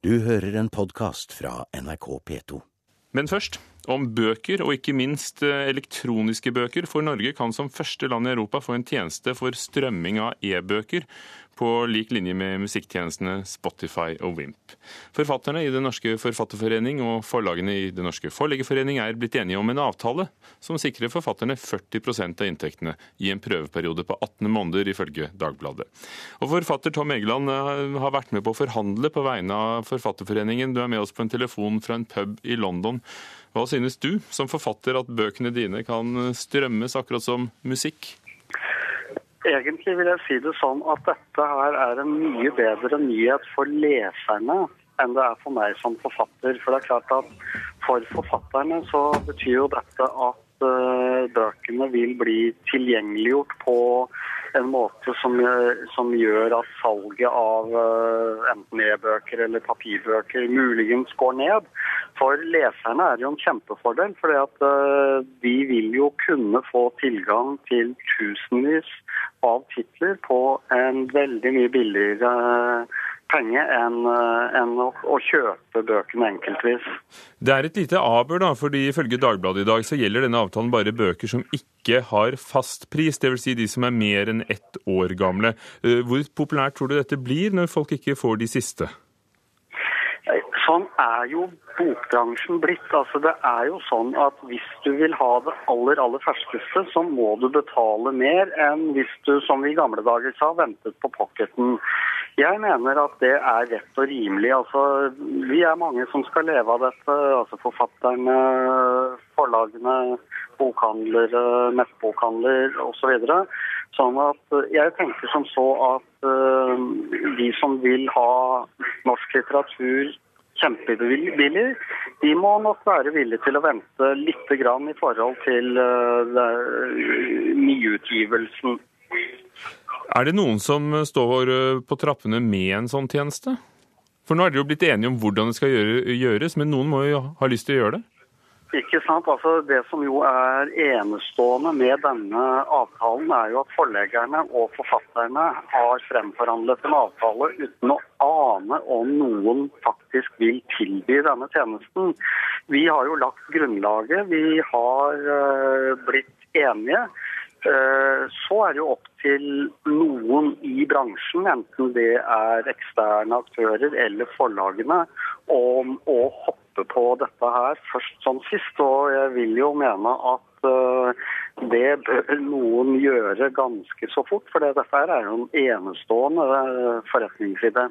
Du hører en podkast fra NRK P2. Men først, om bøker, og ikke minst eh, elektroniske bøker. For Norge kan som første land i Europa få en tjeneste for strømming av e-bøker på lik linje med musikktjenestene Spotify og Wimp. Forfatterne i Den norske forfatterforening og forlagene i Den norske forleggerforening er blitt enige om en avtale som sikrer forfatterne 40% av inntektene i en prøveperiode på 18 måneder, ifølge Dagbladet. Og Forfatter Tom Egeland eh, har vært med på å forhandle på vegne av Forfatterforeningen. Du er med oss på en telefon fra en pub i London. Hva synes du som forfatter at bøkene dine kan strømmes akkurat som musikk? Egentlig vil jeg si det sånn at dette her er en mye bedre nyhet for leserne enn det er for meg som forfatter. For det er klart at for forfatterne så betyr jo dette at uh, bøkene vil bli tilgjengeliggjort på en måte som, som gjør at salget av uh, enten e-bøker eller papirbøker muligens går ned. For leserne er det jo en kjempefordel, for uh, de vil jo kunne få tilgang til tusenvis av titler på en veldig mye billigere penge enn enn å, å, kjøpe bøkene enkeltvis. Det er et lite aber, da, fordi ifølge Dagbladet i dag så gjelder denne avtalen bare bøker som ikke har fast pris, dvs. Si de som er mer enn ett år gamle. Hvor populært tror du dette blir når folk ikke får de siste? Sånn er jo bokbransjen blitt. Altså, det er jo sånn at hvis du vil ha det aller, aller ferskeste, så må du betale mer enn hvis du, som vi i gamle dager sa, ventet på pocketen. Jeg mener at det er rett og rimelig. Altså, vi er mange som skal leve av dette. altså Forfatterne, forlagene, bokhandlere, nettbokhandler osv. Så sånn at jeg tenker som så at uh, de som vil ha norsk litteratur kjempebillig. De må nok være villige til å vente litt grann i forhold til uh, nyutgivelsen. Er det noen som står på trappene med en sånn tjeneste? For nå er dere jo blitt enige om hvordan det skal gjøres, men noen må jo ha lyst til å gjøre det? Ikke sant. Altså, det som jo er enestående med denne avtalen, er jo at forleggerne og forfatterne har fremforhandlet en avtale uten å ane om noen faktisk vil tilby denne tjenesten. Vi har jo lagt grunnlaget. Vi har uh, blitt enige. Uh, så er det jo opp til noen i bransjen, enten det er eksterne aktører eller forlagene, om å hoppe på dette her først som sist. Og jeg vil jo mene at uh, det bør noen gjøre ganske så fort. For dette er jo en enestående forretningsidé.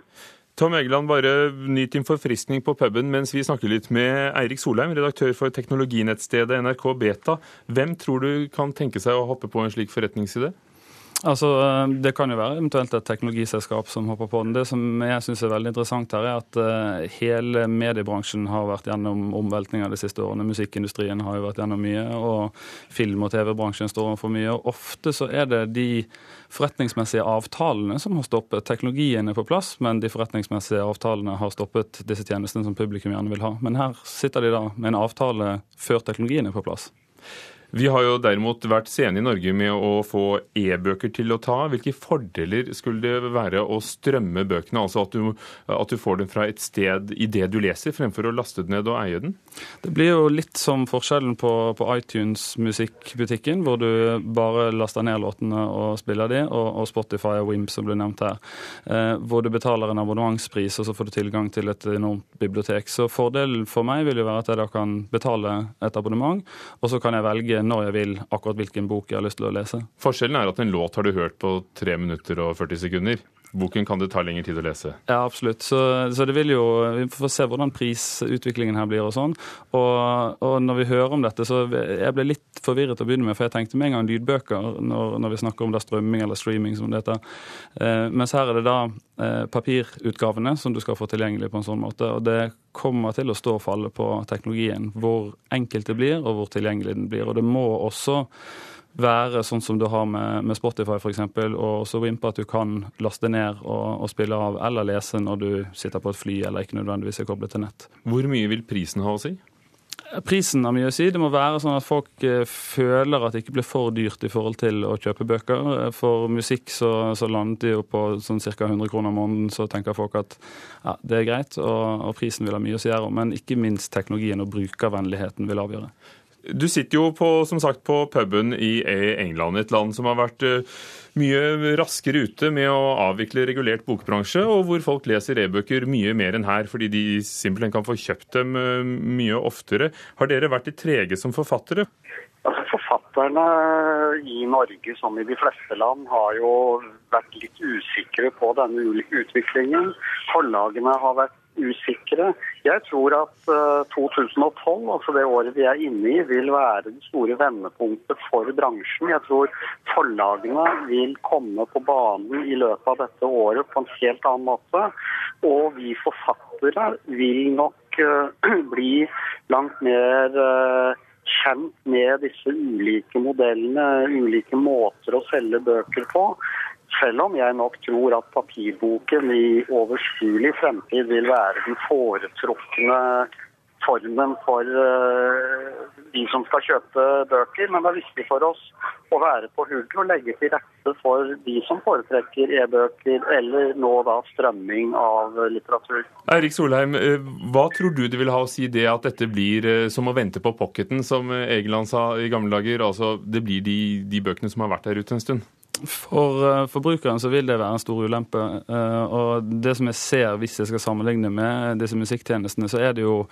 Tom Egeland, bare nyt din forfriskning på puben mens vi snakker litt med Eirik Solheim, redaktør for teknologinettstedet NRK Beta. Hvem tror du kan tenke seg å hoppe på en slik forretningsidé? Altså, Det kan jo være eventuelt et teknologiselskap som hopper på den. Det som jeg syns er veldig interessant her, er at uh, hele mediebransjen har vært gjennom omveltninger de siste årene. Musikkindustrien har jo vært gjennom mye, og film- og TV-bransjen står overfor mye. og Ofte så er det de forretningsmessige avtalene som har stoppet. Teknologien er på plass, men de forretningsmessige avtalene har stoppet disse tjenestene som publikum gjerne vil ha. Men her sitter de da med en avtale før teknologien er på plass. Vi har jo derimot vært sene i Norge med å få e-bøker til å ta. Hvilke fordeler skulle det være å strømme bøkene, altså at du, at du får dem fra et sted i det du leser, fremfor å laste den ned og eie den? Det blir jo litt som forskjellen på, på iTunes musikkbutikken, hvor du bare laster ned låtene og spiller de, og, og Spotify og Wimp som ble nevnt her. Eh, hvor du betaler en abonnementspris, og så får du tilgang til et enormt bibliotek. Så fordelen for meg vil jo være at jeg da kan betale et abonnement, og så kan jeg velge når jeg vil, akkurat hvilken bok jeg har lyst til å lese. Forskjellen er at en låt har du hørt på 3 minutter og 40 sekunder. Boken kan det ta lengre tid å lese. Ja, absolutt. Så, så, det vil jo Vi får se hvordan prisutviklingen her blir og sånn. Og, og, når vi hører om dette, så jeg ble litt forvirret å begynne med, for jeg tenkte med en gang lydbøker når, når vi snakker om da strømming eller streaming, som det heter. Eh, mens her er det da eh, papirutgavene som du skal få tilgjengelig på en sånn måte. Og det kommer til å stå og falle på teknologien. Hvor enkelt det blir, og hvor tilgjengelig den blir. Og det må også være sånn som du har med, med Spotify f.eks., og så Wimpe at du kan laste ned og, og, spille av eller lese når du sitter på et fly eller ikke nødvendigvis er koblet til nett. Hvor mye vil prisen ha å si? Prisen har mye å si. Det må være sånn at folk eh, føler at det ikke blir for dyrt i forhold til å kjøpe bøker. For musikk så, så landet de jo på sånn ca. 100 kroner måneden, så tenker folk at ja, det er greit, og, og prisen vil ha mye å si her òg. Men ikke minst teknologien og brukervennligheten vil avgjøre. Du sitter jo på, som sagt, på puben i England, et land som har vært eh, mye raskere ute med å avvikle regulert bokbransje, og hvor folk leser e-bøker mye mer enn her, fordi de simpelthen kan få kjøpt dem eh, mye oftere. Har dere vært litt trege som forfattere? Altså, forfatterne i Norge, som i de fleste land, har jo vært litt usikre på denne utviklingen. Forlagene har vært usikre. Jeg tror at uh, eh, 2012, altså det året vi er inne i, vil være det store vendepunktet for bransjen. Jeg tror forlagene vil komme på banen i løpet av dette året på en helt annen måte. Og vi forfattere vil nok uh, bli langt mer uh, kjent med disse ulike modellene, ulike måter å selge bøker på. Selv om jeg nok tror at papirboken i overskuelig fremtid vil være den foretrukne formen for uh, de som skal kjøpe bøker. Men det er viktig for oss å være på hugget og legge til rette for de som foretrekker e-bøker, eller nå da strømming av litteratur. Eirik Solheim, eh, hva tror du det vil ha å si det at dette blir eh, som å vente på pocketen, som Egeland sa i gamle dager? Altså det blir de, de bøkene som har vært der ute en stund? For uh, forbrukeren så vil det være en stor ulempe. Uh, og det som jeg ser, hvis jeg skal sammenligne med disse musikktjenestene, så er det jo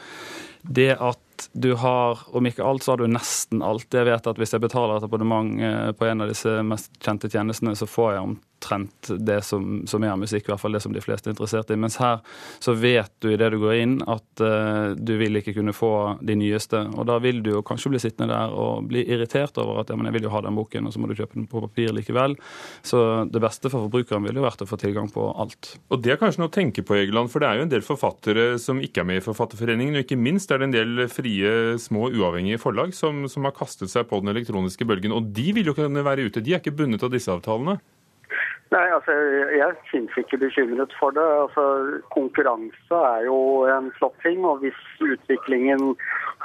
det at du har, om ikke alt, så har du nesten alt. Jeg vet at hvis jeg betaler et abonnement uh, på en av disse mest kjente tjenestene, så får jeg omtrent det som, som, er musikk, i hvert fall det som de fleste er interessert i. Mens her så vet du idet du går inn at uh, du vil ikke kunne få de nyeste. Og da vil du jo kanskje bli sittende der og bli irritert over at ja, men jeg vil jo ha den boken, og så må du kjøpe den på papir likevel. Så det beste for forbrukeren ville jo vært å få tilgang på alt. Og det er kanskje noe å tenke på, Egeland, for det er jo en del forfattere som ikke er med i Forfatterforeningen, og ikke minst er det en del frie, små, uavhengige forlag som, som har kastet seg på den elektroniske bølgen. Og de vil jo kunne være ute, de er ikke bundet av disse avtalene? Nei, altså Jeg finnes ikke bekymret for det. Altså, Konkurranse er jo en flott ting. og Hvis utviklingen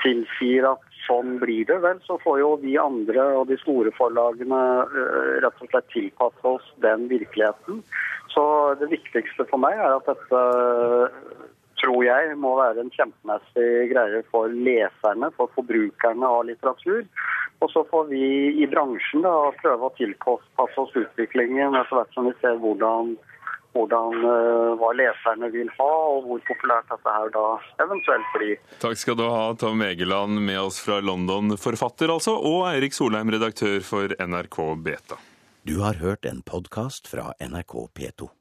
tilsier at sånn blir det, vel, så får jo vi andre og de store forlagene uh, rett og slett tilpasse oss den virkeligheten. Så det viktigste for meg er at dette tror jeg må være en kjempemessig greie for leserne, for forbrukerne av litteratur. Og så får vi i bransjen da, prøve å tilpasse oss utviklingen etter hvert som vi ser hvordan, hvordan uh, hva leserne vil ha, og hvor populært dette her da eventuelt blir. Takk skal du ha, Tom Egeland, med oss fra London, forfatter altså, og Eirik Solheim, redaktør for NRK Beta. Du har hørt en podkast fra NRK P2.